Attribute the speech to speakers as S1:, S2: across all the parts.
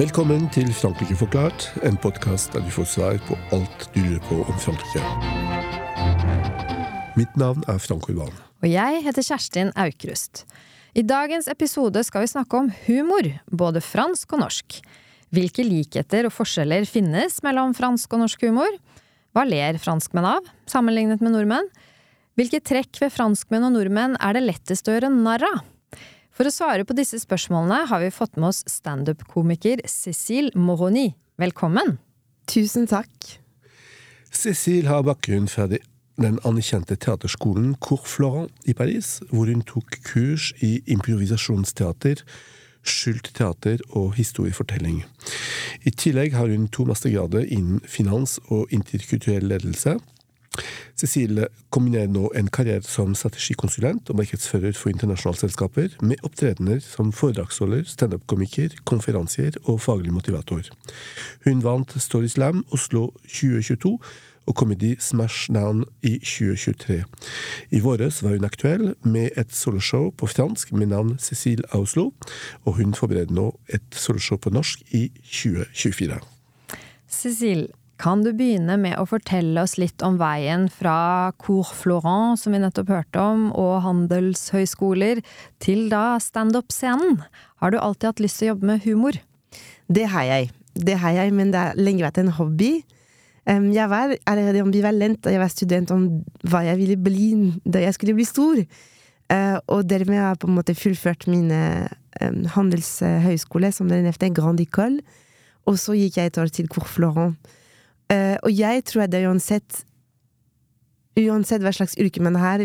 S1: Velkommen til Frankrike forklart, en podkast der du får svar på alt du lurer på om Frankrike. Mitt navn er Frank Urban.
S2: Og jeg heter Kjerstin Aukrust. I dagens episode skal vi snakke om humor, både fransk og norsk. Hvilke likheter og forskjeller finnes mellom fransk og norsk humor? Hva ler franskmenn av, sammenlignet med nordmenn? Hvilke trekk ved franskmenn og nordmenn er det lettest å gjøre narr av? For å svare på disse spørsmålene har vi fått med oss standup-komiker Cécile Moroni. Velkommen!
S3: Tusen takk.
S1: Cécile har bakgrunn fra den anerkjente teaterskolen Cour Florent i Paris, hvor hun tok kurs i improvisasjonsteater, skjult teater og historiefortelling. I tillegg har hun to mastergrader innen finans og interkulturell ledelse Cecilie kombinerer nå en karriere som strategikonsulent og markedsfører for internasjonale selskaper, med opptredener som foredragsholder, standup-komiker, konferansier og faglig motivator. Hun vant Story Slam Oslo 2022 og Comedy Smash Down i 2023. I våres var hun aktuell med et soloshow på fransk med navn Cécile Auslo, og hun forbereder nå et soloshow på norsk i 2024.
S2: Cécile, kan du begynne med å fortelle oss litt om veien fra Cour Florent, som vi nettopp hørte om, og handelshøyskoler, til da standup-scenen? Har du alltid hatt lyst til å jobbe med humor?
S3: Det har jeg. Det har jeg, men det har lenge vært en hobby. Jeg var allerede ambivalent da jeg var student om hva jeg ville bli da jeg skulle bli stor. Eh, og dermed har jeg på en måte fullført mine handelshøyskole, som dere nevnte, Grand École. Og så gikk jeg et år til Cour Florent. Uh, og jeg tror det er uansett Uansett hva slags yrke man har,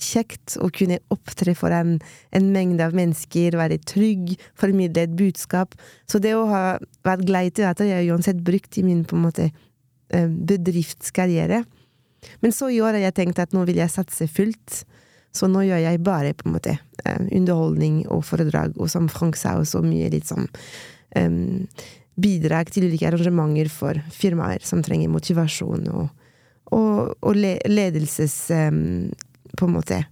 S3: kjekt å kunne opptre foran en mengde av mennesker, være trygg, formidle et budskap. Så det å ha vært glad i teater jeg uansett brukt i min på en måte uh, bedriftskarriere. Men så i år har jeg tenkt at nå vil jeg satse fullt. Så nå gjør jeg bare på en måte uh, underholdning og foredrag, og som Frank sa, også mye litt sånn um, bidrag til ulike arrangementer for firmaer som trenger motivasjon og, og, og ledelses På en måte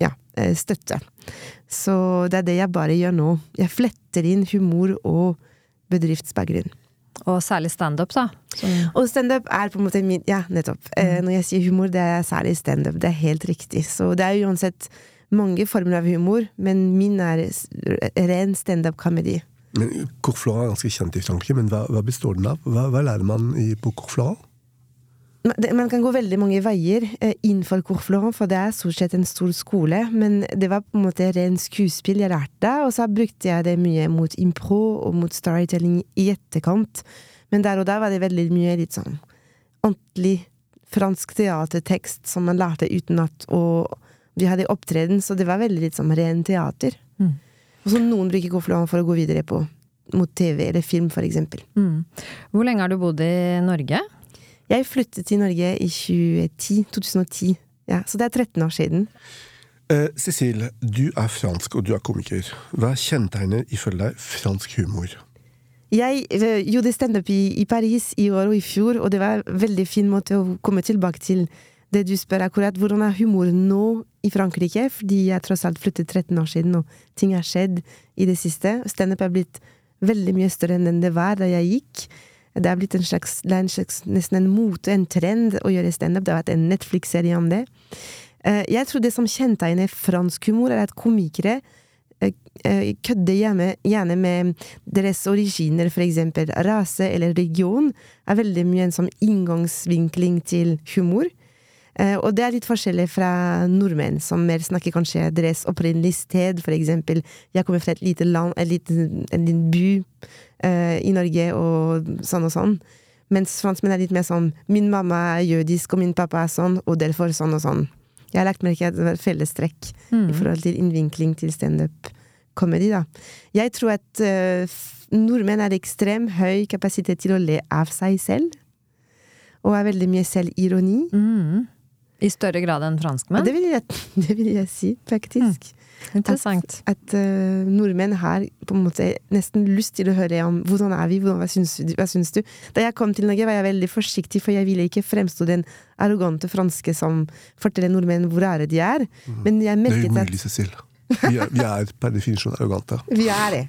S3: ja, eh, støtte. Så det er det jeg bare gjør nå. Jeg fletter inn humor og bedriftsbakgrunn.
S2: Og særlig standup, da?
S3: Som... Og standup er på en måte min Ja, nettopp. Eh, mm. Når jeg sier humor, det er særlig standup. Det er helt riktig. Så det er uansett mange former av humor, men min er ren standup-comedy.
S1: Men Courflora er ganske kjent i Frankrike, men hva, hva består den av? Hva, hva lærer man i, på Courflora?
S3: Man kan gå veldig mange veier eh, innenfor Courflora, for det er stort sett en stor skole. Men det var på en måte ren skuespill jeg lærte, og så brukte jeg det mye mot impro og mot storytelling i etterkant. Men der og der var det veldig mye litt sånn ordentlig fransk teatertekst som man lærte utenat, og vi hadde opptreden, så det var veldig litt sånn ren teater. Og så noen bruker Kofflån for å gå videre på mot TV eller film, for eksempel. Mm.
S2: Hvor lenge har du bodd i Norge?
S3: Jeg flyttet til Norge i 2010. 2010. Ja, så det er 13 år siden.
S1: Eh, Cécile, du er fransk, og du er komiker. Hva kjennetegner ifølge deg fransk humor?
S3: Jeg uh, gjorde standup i, i Paris i år og i fjor, og det var en veldig fin måte å komme tilbake til det du spør akkurat. Hvordan er humoren nå i Frankrike, fordi jeg tross alt flyttet 13 år siden, og ting har skjedd i det siste. Standup er blitt veldig mye større enn det var da jeg gikk. Det er blitt en slags, en slags nesten en mote, en trend, å gjøre standup. Det har vært en Netflix-serie om det. Eh, jeg tror det som kjennetegner fransk humor, er at komikere eh, eh, kødder gjerne, med deres originer, for eksempel rase eller region, er veldig mye en sånn inngangsvinkling til humor. Eh, og det er litt forskjellig fra nordmenn, som mer snakker kanskje deres opprinnelige sted, for eksempel. Jeg kommer fra et lite land, en liten, en liten by uh, i Norge, og sånn og sånn. Mens franskmenn er litt mer sånn min mamma er jødisk, og min pappa er sånn, og derfor sånn og sånn. Jeg har lagt merke til et fellestrekk mm. i forhold til innvinkling til standup-comedy, da. Jeg tror at uh, nordmenn har ekstremt høy kapasitet til å le av seg selv, og er veldig mye selvironi.
S2: Mm. I større grad enn franskmenn?
S3: Det vil jeg, det vil jeg si, faktisk. Mm.
S2: Interessant.
S3: At, at uh, nordmenn har på en måte nesten lyst til å høre om hvordan er vi, hvordan, hva, syns, hva syns du? Da jeg kom til Norge, var jeg veldig forsiktig, for jeg ville ikke fremstå den arrogante franske som forteller nordmenn hvor rare de er.
S1: Mm. Men jeg merket at Det er umulig, Cecil. Vi er, vi er per definisjon arrogante.
S3: vi er det.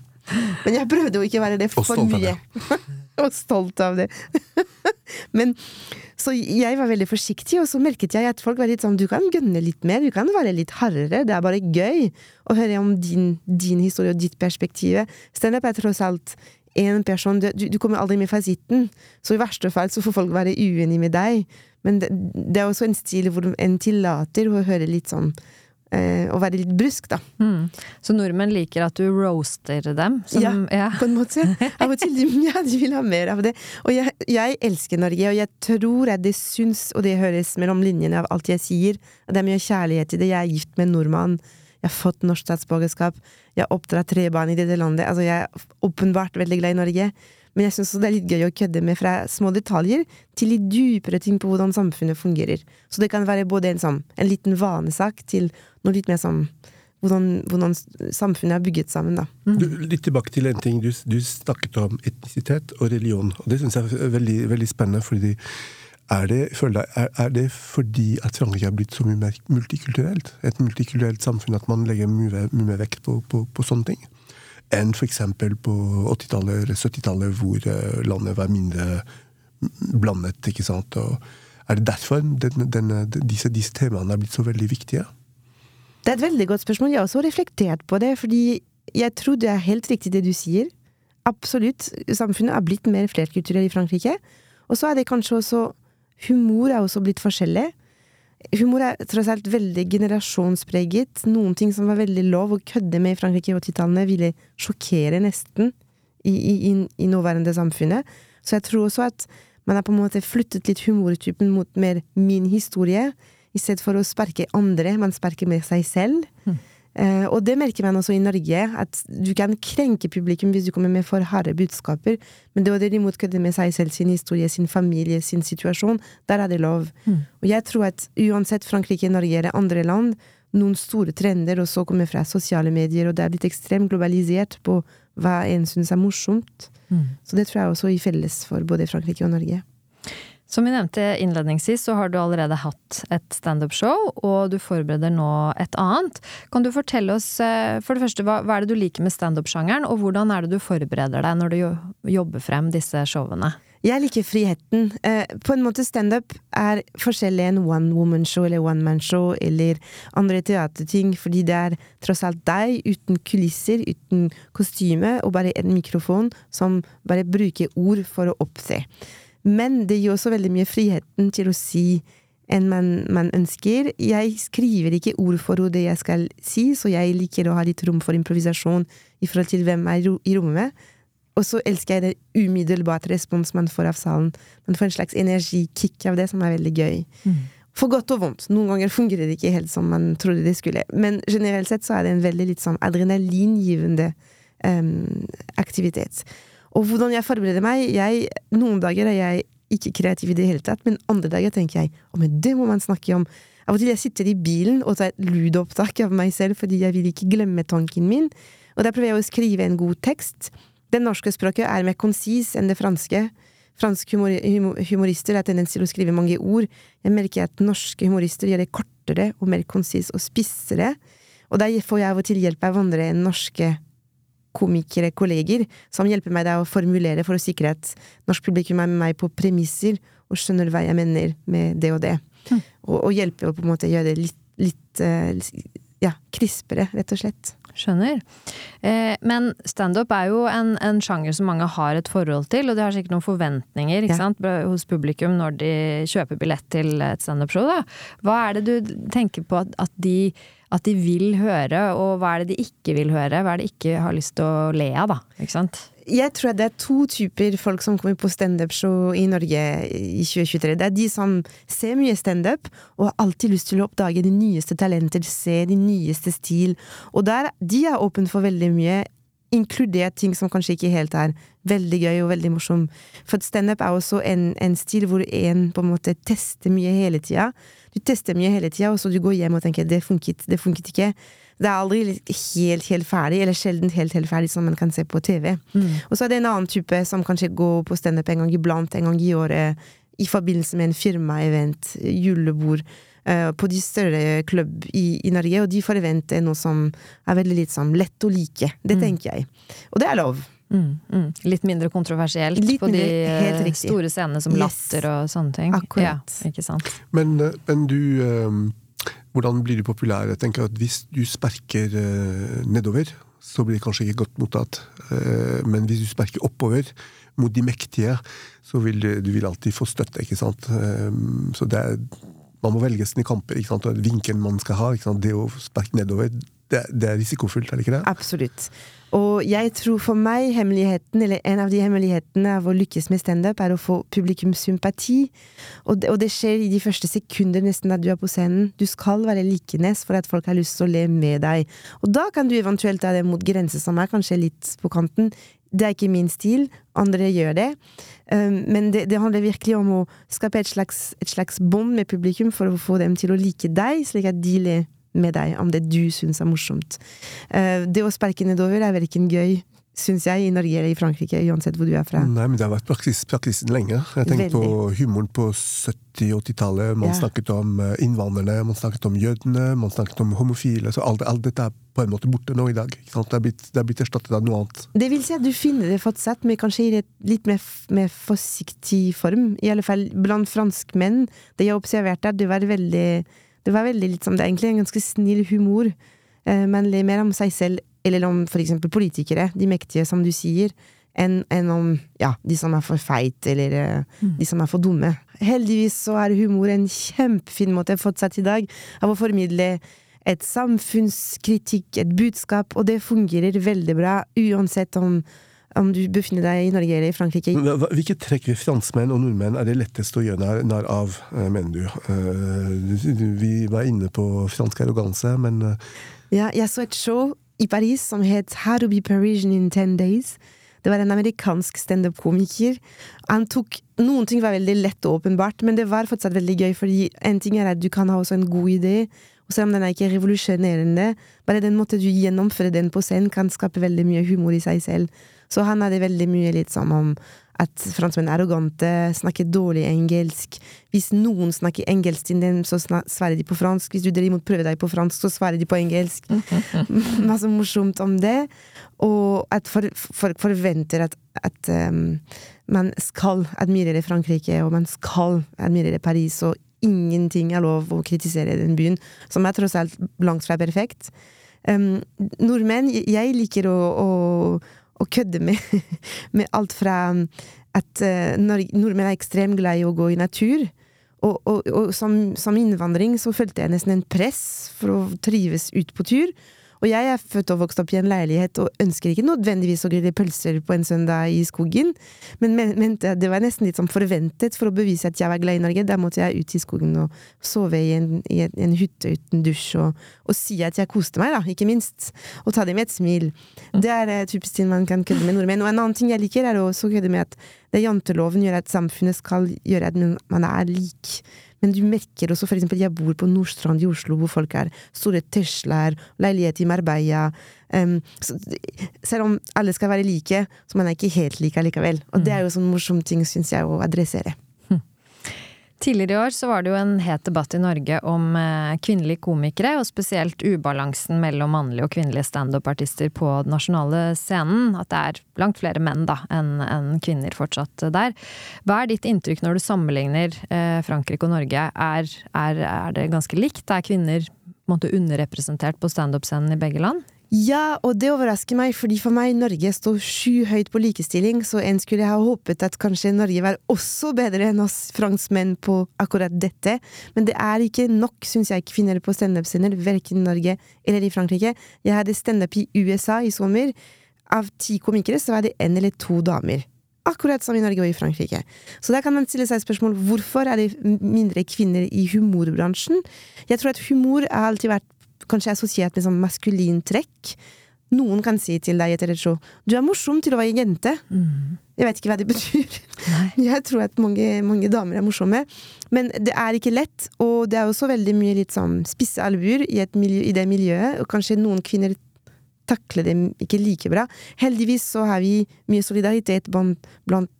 S3: Men jeg prøvde å ikke være det
S1: Og
S3: for
S1: stolt av
S3: mye. og stolt av det. Men Så jeg var veldig forsiktig, og så merket jeg at folk var litt sånn Du kan gønne litt mer, du kan være litt hardere. Det er bare gøy å høre om din, din historie og ditt perspektiv. Standup er tross alt én person. Du, du kommer aldri med fasiten. Så i verste fall så får folk være uenig med deg. Men det, det er også en stil hvor en tillater å høre litt sånn Å være litt brusk, da.
S2: Mm. Så nordmenn liker at du roaster dem? Som,
S3: Ja.
S2: ja.
S3: på en måte. Av og til ja, de vil ha mer av det. Og jeg, jeg elsker Norge, og jeg tror at det syns, og det høres mellom linjene av alt jeg sier, at det er mye kjærlighet i det. Jeg er gift med en nordmann. Jeg har fått norsk statsborgerskap. Jeg har oppdratt tre barn i dette landet. Altså, jeg er åpenbart veldig glad i Norge. Men jeg syns det er litt gøy å kødde med fra små detaljer til litt dypere ting på hvordan samfunnet fungerer. Så det kan være både en, sånn, en liten vanesak til noe litt mer sånn hvordan, hvordan samfunnet er bygget sammen, da.
S1: Du, litt tilbake til en ting. Du, du snakket om etnisitet og religion. og Det syns jeg er veldig, veldig spennende. fordi er det, føler jeg, er, er det fordi at Frankrike er blitt så mye mer multikulturelt? Et multikulturelt samfunn at man legger mye, mye mer vekt på, på, på sånne ting? Enn f.eks. på 80-tallet eller 70-tallet, hvor eh, landet var mindre blandet. ikke sant? Og er det derfor den, den, disse, disse temaene er blitt så veldig viktige?
S3: Det er et veldig godt spørsmål. Jeg har også reflektert på det, fordi jeg tror det er helt riktig det du sier. Absolutt. Samfunnet er blitt mer flerkulturelt i Frankrike. Og så er det kanskje også Humor er også blitt forskjellig. Humor er tross alt veldig generasjonspreget. Noen ting som var veldig lov å kødde med i Frankrike i 80-tallene, ville sjokkere nesten i, i, i, nåværende samfunnet. Så jeg tror også at man har på en måte flyttet litt humortypen mot mer min historie, i stedet for å sparke andre. Man sparker med seg selv. Eh, og det merker man også i Norge, at du kan krenke publikum hvis du kommer med for harde budskaper, men det å derimot kødde med seg selv, sin historie, sin familie, sin situasjon, der er det lov. Og jeg tror at uansett Frankrike, Norge eller andre land, noen store trender også kommer fra sosiale medier, og det er blitt ekstremt globalisert på hva en syns er morsomt. Så det tror jeg også i felles for både Frankrike og Norge.
S2: Som vi nevnte innledningsvis, så har du allerede hatt et standup-show, og du forbereder nå et annet. Kan du fortelle oss, eh, for det første, hva, hva er det du liker med standup-sjangeren, og hvordan er det du forbereder deg når du jobber frem disse showene?
S3: Jeg liker friheten. Eh, på en måte standup er forskjellig enn one woman show eller one man show eller andre teaterting, fordi det er tross alt deg uten kulisser, uten kostyme, og bare en mikrofon som bare bruker ord for å opptre. Men det gir også veldig mye friheten til å si enn man, man ønsker. Jeg skriver ikke ord for ord det jeg skal si, så jeg liker å ha litt rom for improvisasjon i forhold til hvem er i ro- i rommet. Og så elsker jeg det umiddelbart respons man får av salen. Man får en slags energikick av det, som er veldig gøy. For godt og vondt. Noen ganger fungerer det ikke helt som man trodde det skulle. Men generelt sett så er det en veldig litt sånn adrenalingivende um, aktivitet. Og hvordan jeg forbereder meg jeg, Noen dager er jeg ikke kreativ i det hele tatt, men andre dager tenker jeg å, men det må man snakke om. Av og til jeg sitter i bilen og tar et lydopptak av meg selv fordi jeg vil ikke glemme tanken min. Og da prøver jeg å skrive en god tekst. Det norske språket er mer konsis enn det franske. Franske humor humor humorister har tendens til å skrive mange ord. Jeg merker at norske humorister gjør det kortere og mer konsis og spissere. Og da får jeg av og til hjelp av andre enn norske komikere, kolleger, som hjelper meg å formulere for å sikre at norsk publikum er med meg på premisser og skjønner hva jeg mener med det og det. Og, og hjelper å på en måte gjøre det litt, litt eh, ja, krispere, rett og slett.
S2: Skjønner. Eh, men standup er jo en, en sjanger som mange har et forhold til, og de har sikkert noen forventninger ikke
S3: Ja.
S2: sant, hos publikum når de kjøper billett til et standup-show. Hva er det du tenker på at, at, de, at de vil høre, og hva er det de ikke vil høre? Hva er det de ikke har lyst til å le av, da? Ikke sant?
S3: Jeg tror det er to typer folk som kommer på standup-show i Norge i 2023. Det er de som ser mye standup og har alltid lyst til å oppdage de nyeste talenter, se de nyeste stil. Og der, de er åpne for veldig mye, inkludert ting som kanskje ikke helt er veldig gøy og veldig morsom. For standup er også en, en stil hvor en på en måte tester mye hele tida. Du tester mye hele tida, og så du går hjem og tenker 'det funket, det funket ikke'. Det er aldri helt, helt ferdig, eller sjelden helt, helt ferdig, som man kan se på TV. Og så er det en annen type som kanskje går på standup en gang iblant, en gang i året, i forbindelse med en firmaevent, julebord. Uh, på de større klubb i, i Norge, og de forventer noe som er veldig litt sånn lett å like. Det
S2: Mm.
S3: tenker jeg. Og det er lov.
S2: Mm, mm. Litt mindre kontroversielt
S3: Litt
S2: på de
S3: mindre-
S2: eh, store scenene som
S3: Yes.
S2: latter og sånne ting.
S3: Akkurat.
S2: Ja, ikke sant.
S1: Men, eh, men du eh, Hvordan blir du populær? Jeg tenker at Hvis du sperker eh, nedover, så blir det kanskje ikke godt mottatt. Eh, men hvis du sperker oppover, mot de mektige, så vil du, du vil alltid få støtte. ikke sant? Så det er, Man må velge sine kamper. ikke sant? Og Vinkelen man skal ha. ikke sant? Det å sparke nedover, det, det er risikofullt, er det ikke det?
S3: Absolutt. Og jeg tror for meg hemmeligheten, eller en av de hemmelighetene av å lykkes med standup, er å få publikums sympati. Og det, og det skjer i de første sekunder nesten at du er på scenen. Du skal være likenes for at folk har lyst til å le med deg. Og da kan du eventuelt ta det mot grenser som er kanskje litt på kanten. Det er ikke min stil, andre gjør det. Um, men det, det handler virkelig om å skape et slags, et slags bånd med publikum for å få dem til å like deg, slik at de ler med deg om det du syns er morsomt. Eh, det å sparke nedover er verken gøy, syns jeg, i Norge eller i Frankrike, uansett hvor du er fra.
S1: Nei, men Det har vært praksis, praksisen lenge. Jeg tenker på humoren på 70-80-tallet. Man
S3: Ja.
S1: snakket om eh, innvandrerne, man snakket om jødene, man snakket om homofile. så Alt, alt dette er på en måte borte nå i dag. Ikke? Det er blitt, det er blitt erstattet av noe annet.
S3: Det vil si at du finner det fortsatt, men kanskje i litt mer, mer forsiktig form. I alle fall blant franskmenn. Det jeg observerte, det var veldig Det var veldig litt som Det er egentlig en ganske snill humor. Eh, Man ler mer om seg selv, eller om eksempel politikere, de mektige, som du sier, enn en om ja, de som er for feit, eller eh, de som er for dumme. Heldigvis så er humor en kjempefin måte fortsatt i dag av å formidle et samfunnskritikk, et budskap, og det fungerer veldig bra uansett om, om du befinner deg i Norge eller i Frankrike.
S1: Hvilke trekk ved franskmenn og nordmenn er det lettest å gjøre narr- av, eh, mener du? Eh, Vi var inne på fransk arroganse, men eh,
S3: Ja, jeg så et show i Paris som het How to be Parisian in 10 Days. Det var en amerikansk standup-komiker. Han tok Noen ting var veldig lett og åpenbart, men det var fortsatt veldig gøy, fordi en ting er at du kan ha også en god idé, og selv om den er ikke revolusjonerende, bare den måten du gjennomfører den på scenen, kan skape veldig mye humor i seg selv. Så han hadde veldig mye litt som om at franskmenn er arrogante, snakker dårlig engelsk. Hvis noen snakker engelsk til dem, så svarer de på fransk. Hvis du derimot prøver deg på fransk, så svarer de på engelsk. Masse morsomt om det. Og at for- folk forventer at, at um, man skal admirere Frankrike, og man skal admirere Paris, og ingenting er lov å kritisere den byen, som er tross alt langt fra perfekt. Um, nordmenn, jeg liker å, å, å kødde med, med alt fra at uh, nordmenn er ekstremt glad i å gå i natur. Og, og, og som, som innvandring så følte jeg nesten en press for å trives ut på tur. Og jeg er født og vokst opp i en leilighet og ønsker ikke nødvendigvis å grille pølser på en søndag i skogen, men men- det var nesten litt sånn forventet for å bevise at jeg var glad i Norge. Da måtte jeg ut i skogen og sove i en, i en, en hytte uten dusj og, og si at jeg koste meg, da, ikke minst. Og ta det med et smil. Det er uh, typisk ting man kan kødde med nordmenn. Og en annen ting jeg liker, er å kødde med at det janteloven gjør at samfunnet skal gjøre at man er lik. Men du merker også, for eksempel, jeg bor på Nordstrand i Oslo, hvor folk har store Teslaer, leilighet i Marbella. Um, så, selv om alle skal være like, så man er ikke helt like likevel. Og det er jo sånn morsom ting, syns jeg, å adressere.
S2: Tidligere i år så var det jo en het debatt i Norge om eh, kvinnelige komikere, og spesielt ubalansen mellom mannlige og kvinnelige standup-artister på den nasjonale scenen. At det er langt flere menn da enn en kvinner fortsatt der. Hva er ditt inntrykk når du sammenligner eh, Frankrike og Norge? Er, er, er det ganske likt? Er kvinner måte, underrepresentert på standup-scenen i begge land?
S3: Ja, og det overrasker meg, fordi for meg Norge står skyhøyt på likestilling, så en skulle ha håpet at kanskje Norge var også bedre enn oss franskmenn på akkurat dette. Men det er ikke nok, syns jeg, kvinner på standup-scener, verken i Norge eller i Frankrike. Jeg hadde standup i USA i sommer. Av ti komikere så var det én eller to damer. Akkurat som i Norge og i Frankrike. Så da kan man stille seg spørsmål hvorfor er det mindre kvinner i humorbransjen. Jeg tror at humor har alltid vært kanskje assosiert med sånn maskulin trekk. Noen kan si til deg etter et show 'du er morsom til å være jente'. Jeg vet ikke hva det betyr. Jeg tror at mange, mange damer er morsomme. Men det er ikke lett, og det er også veldig mye litt sånn spisse albuer i, et miljø, i det miljøet. Og kanskje noen kvinner takler det ikke like bra. Heldigvis så har vi mye solidaritet blant, blant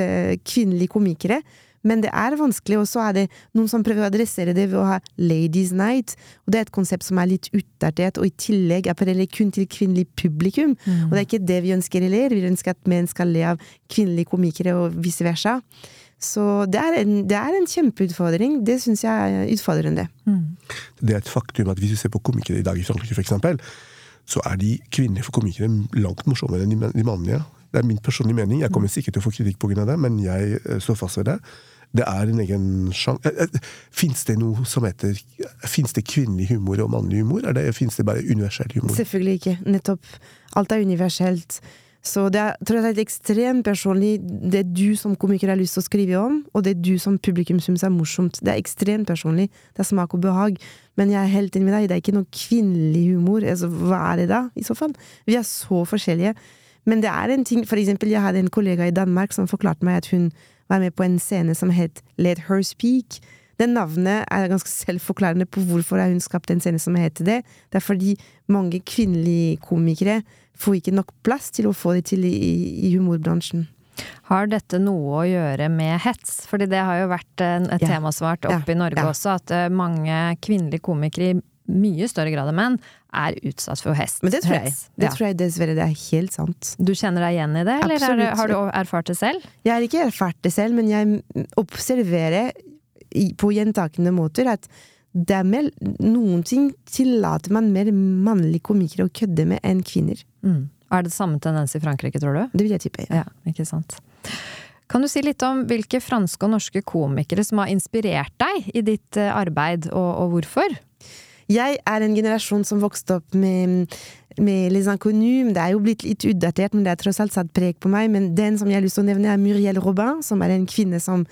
S3: uh, kvinnelige komikere. Men det er vanskelig, og så er det noen som prøver å adressere det ved å ha Ladies Night, og det er et konsept som er litt utdatert, og i tillegg appellerer kun til kvinnelig publikum.
S2: Mm.
S3: Og det er ikke det vi ønsker heller, vi ønsker at menn skal le av kvinnelige komikere, og vice versa. Så det er en, det er en kjempeutfordring. Det syns jeg er utfordrende.
S2: Mm.
S1: Det er et faktum at hvis du ser på komikere i dag i Frankrike, for eksempel, så er de kvinnelige komikere langt morsommere enn de mannlige. Det er min personlige mening. Jeg kommer sikkert til å få kritikk pga. det, men jeg eh, står fast ved det. Det er en egen sjanger. Fins det noe som heter Fins det kvinnelig humor og mannlig humor? Er Fins det bare universell humor?
S3: Selvfølgelig ikke. Nettopp. Alt er universelt. Så det er, tror jeg det er ekstremt personlig, det du som komiker har lyst til å skrive om, og det du som publikum syns er morsomt. Det er ekstremt personlig. Det er smak og behag. Men jeg er helt enig med deg, det er ikke noe kvinnelig humor. Altså, hva er det da, i så fall? Vi er så forskjellige. Men det er en ting For eksempel, jeg hadde en kollega i Danmark som forklarte meg at hun var med på en scene som het Let Her Speak. Det navnet er ganske selvforklarende på hvorfor hun skapt en scene som heter det. Det er fordi mange kvinnelige komikere får ikke nok plass til å få det til i, i humorbransjen.
S2: Har dette noe å gjøre med hets? Fordi det har jo vært et
S3: Ja.
S2: tema som har vært oppe
S3: Ja.
S2: i Norge
S3: Ja.
S2: også, at eh, mange kvinnelige komikere mye større grad enn menn er utsatt for hest.
S3: Men det tror jeg, det
S2: Ja.
S3: tror jeg dessverre det er helt sant.
S2: Du kjenner deg igjen i det, eller er det, har du erfart det selv?
S3: Jeg har ikke erfart det selv, men jeg observerer på gjentakende måter at det er mer, noen ting tillater man mer mannlige komikere å kødde med enn kvinner.
S2: Mm. Er det samme tendens i Frankrike, tror du?
S3: Det vil jeg tippe.
S2: Ja, ikke sant. Kan du si litt om hvilke franske og norske komikere som har inspirert deg i ditt eh, arbeid, og, og hvorfor?
S3: Jeg er en generasjon som vokste opp med, med Les Inconnus. Det er jo blitt litt utdatert, men det har tross alt satt preg på meg. Men den som jeg har lyst til å nevne, er Muriel Robin, som er en kvinne som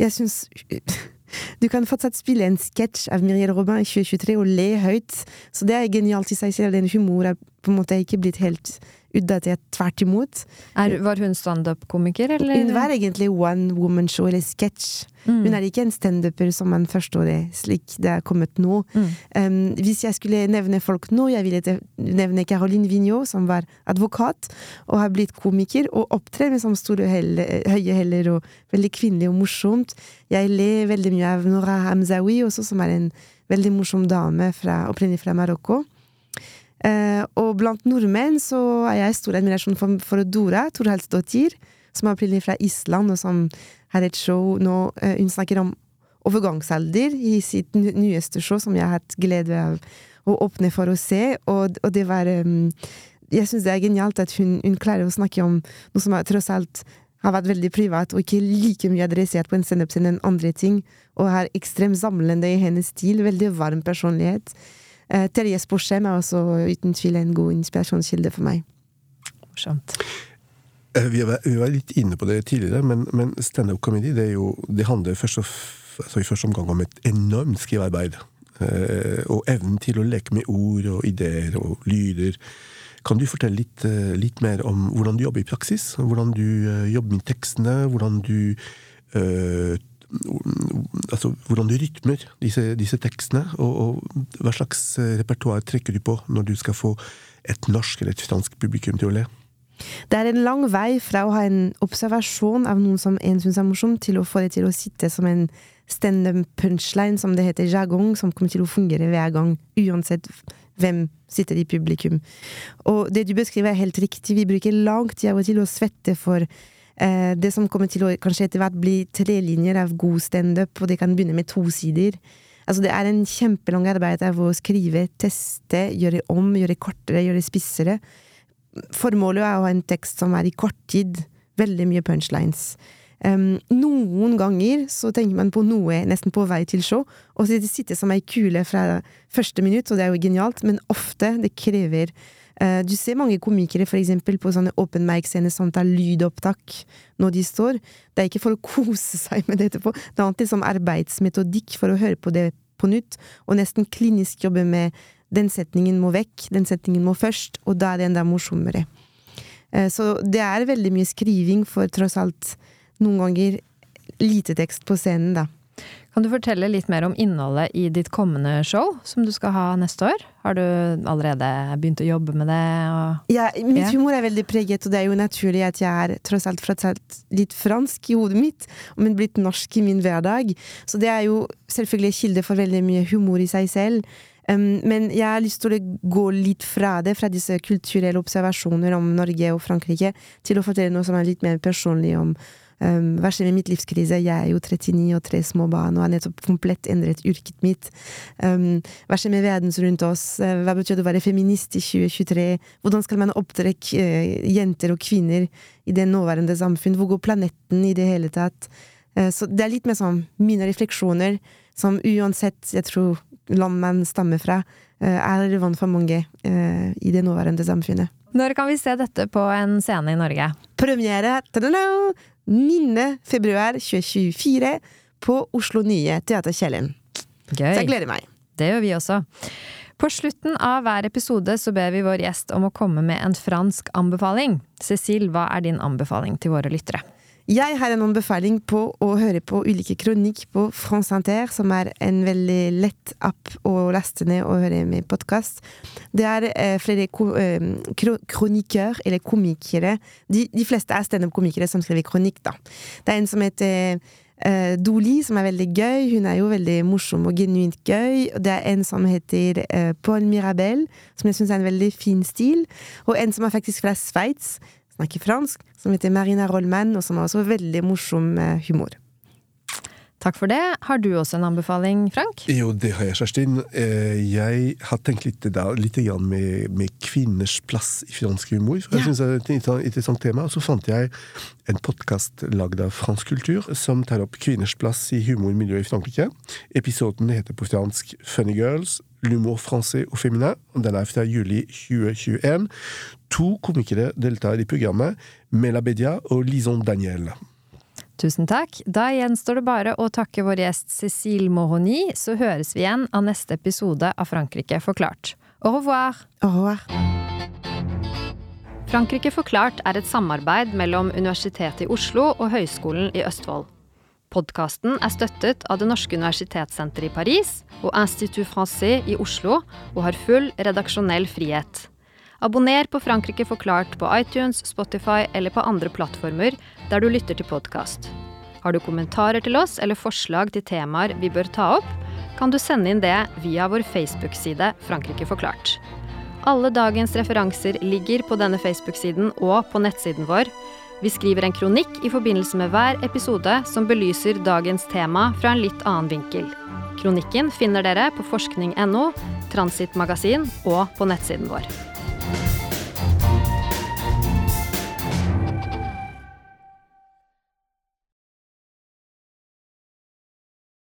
S3: jeg syns Du kan fortsatt spille en sketsj av Muriel Robin i 2023 og le høyt. Så det er genialt i seg selv. Den humor er på en måte ikke blitt helt utdatert. Tvert imot.
S2: Er, var hun standup-komiker, eller?
S3: Hun var egentlig one woman show eller sketsj.
S2: Mm.
S3: Hun er ikke en standuper som man forstår det, slik det er kommet nå.
S2: Mm.
S3: Um, hvis jeg skulle nevne folk nå, jeg ville nevne Caroline Vigneault, som var advokat og har blitt komiker, og opptrer med sånn store helle, høye heller og veldig kvinnelig og morsomt. Jeg ler veldig mye av Nora Hamzawi også, som er en veldig morsom dame fra, opprinnelig fra Marokko. Eh, og blant nordmenn så er jeg stor admirasjon for, for Dora Torhelsdottir, som er opprinnelig fra Island, og som har et show nå eh, Hun snakker om overgangsalder i sitt nyeste show, som jeg har hatt glede av å åpne for å se, og, og det var um, Jeg syns det er genialt at hun, hun klarer å snakke om noe som er, tross alt har vært veldig privat, og ikke like mye adressert på en standup-scene enn andre ting, og er ekstremt samlende i hennes stil. Veldig varm personlighet. Uh, Terje Sporsem er også uten tvil en god inspirasjonskilde for meg.
S2: Morsomt.
S1: Eh, Vi var, vi var litt inne på det tidligere, men, men standup-comedy det, er jo- det handler først og, f- altså i første omgang om et enormt skrivearbeid. Eh, og evnen til å leke med ord og ideer og lyder. Kan du fortelle litt, eh, litt mer om hvordan du jobber i praksis? Hvordan du eh, jobber med tekstene? Hvordan du eh, Altså, hvordan du rytmer disse, disse tekstene? Og, og hva slags eh, repertoar trekker du på når du skal få et norsk eller et fransk publikum til å le?
S3: Det er en lang vei fra å ha en observasjon av noen som en syns er morsom, til å få det til å sitte som en standup punchline, som det heter jargong, som kommer til å fungere hver gang, uansett hvem sitter i publikum. Og det du beskriver er helt riktig, vi bruker lang tid av og til å svette for det som kommer til å kanskje etter hvert bli tre linjer av god standup, og det kan begynne med to sider. Altså det er en kjempelang arbeid av å skrive, teste, gjøre om, gjøre kortere, gjøre spissere. Formålet er å ha en tekst som er i kort tid. Veldig mye punchlines. Um, noen ganger så tenker man på noe nesten på vei til show, og så det sitter som ei kule fra første minutt, og det er jo genialt, men ofte det krever Du ser mange komikere for eksempel på sånne open mic-scener som tar lydopptak når de står. Det er ikke for å kose seg med det etterpå, det er alltid som arbeidsmetodikk for å høre på det på nytt, og nesten klinisk jobbe med den setningen må vekk, den setningen må først, og da er det enda morsommere. Eh, Så det er veldig mye skriving for tross alt noen ganger lite tekst på scenen, da.
S2: Kan du fortelle litt mer om innholdet i ditt kommende show, som du skal ha neste år? Har du allerede begynt å jobbe med det?
S3: ja, mitt humor er veldig preget, og det er jo naturlig at jeg er tross alt litt fransk i hodet mitt, men blitt norsk i min hverdag. Så det er jo selvfølgelig kilde for veldig mye humor i seg selv. Um, men jeg har lyst til å gå litt fra det, fra disse kulturelle observasjoner om Norge og Frankrike, til å fortelle noe som er litt mer personlig om um, hva skjer med mitt livskrise. Jeg er jo 39 og tre små barn og har nettopp komplett endret yrket mitt. Um, hva skjer med verden rundt oss? Eh, Hva betyr det å være feminist i 2023? Hvordan skal man oppdra eh, jenter og kvinner i det nåværende samfunn? Hvor går planeten i det hele tatt? Uh, Så det er litt mer sånn mine refleksjoner, som uansett, jeg tror, land man stammer fra, uh, er relevant for mange uh, i det nåværende samfunnet.
S2: Når kan vi se dette på en scene i Norge?
S3: Premiere ta-da-da, 9. februar 2024 på Oslo Nye Teaterkjelleren. Så jeg gleder meg.
S2: Det gjør vi også. På slutten av hver episode så ber vi vår gjest om å komme med en fransk anbefaling. Cecil, hva er din anbefaling til våre lyttere?
S3: Jeg har en anbefaling på å høre på ulike kronikk på France Inter, som er en veldig lett app å laste ned og høre med podkast. Det er eh, flere ko eh, kro kronikør, eller komikere. De, de fleste er standup-komikere som skriver kronikk, da. Det er en som heter eh, Doli, som er veldig gøy. Hun er jo veldig morsom og genuint gøy. Det er en som heter eh, Paul Mirabel, som jeg syns er en veldig fin stil. Og en som er faktisk fra Sveits, snakker fransk, som heter Marina Rollman, og som har også veldig morsom eh, humor.
S2: Takk for det. Har du også en anbefaling, Frank?
S1: Jo, det har jeg, Kjerstin. Eh, Jeg har tenkt litt, der, litt grann med, med kvinners plass i fransk humor. For jeg
S3: Ja.
S1: synes det er et interessant- tema. Og så fant jeg en podkast lagd av fransk kultur som tar opp kvinners plass i humormiljøet i Frankrike. Episoden heter på fransk Funny Girls, l'humour français og féminin. og Den er fra juli 2021. To komikere deltar i programmet, Mela Bedia og Lison Daniel.
S2: Tusen takk. Da gjenstår det bare å takke vår gjest Cécile Moroni, så høres vi igjen av neste episode av Frankrike forklart. Au revoir!
S3: Au revoir.
S2: Frankrike forklart er et samarbeid mellom Universitetet i Oslo og Høgskolen i Østfold. Podkasten er støttet av Det norske universitetssenteret i Paris og Institut Francais i Oslo, og har full redaksjonell frihet. Abonner på Frankrike forklart på iTunes, Spotify eller på andre plattformer der du lytter til podkast. Har du kommentarer til oss eller forslag til temaer vi bør ta opp, kan du sende inn det via vår Facebook-side Frankrike forklart. Alle dagens referanser ligger på denne Facebook-siden og på nettsiden vår. Vi skriver en kronikk i forbindelse med hver episode som belyser dagens tema fra en litt annen vinkel. Kronikken finner dere på forskning.no, Transitmagasin og på nettsiden vår.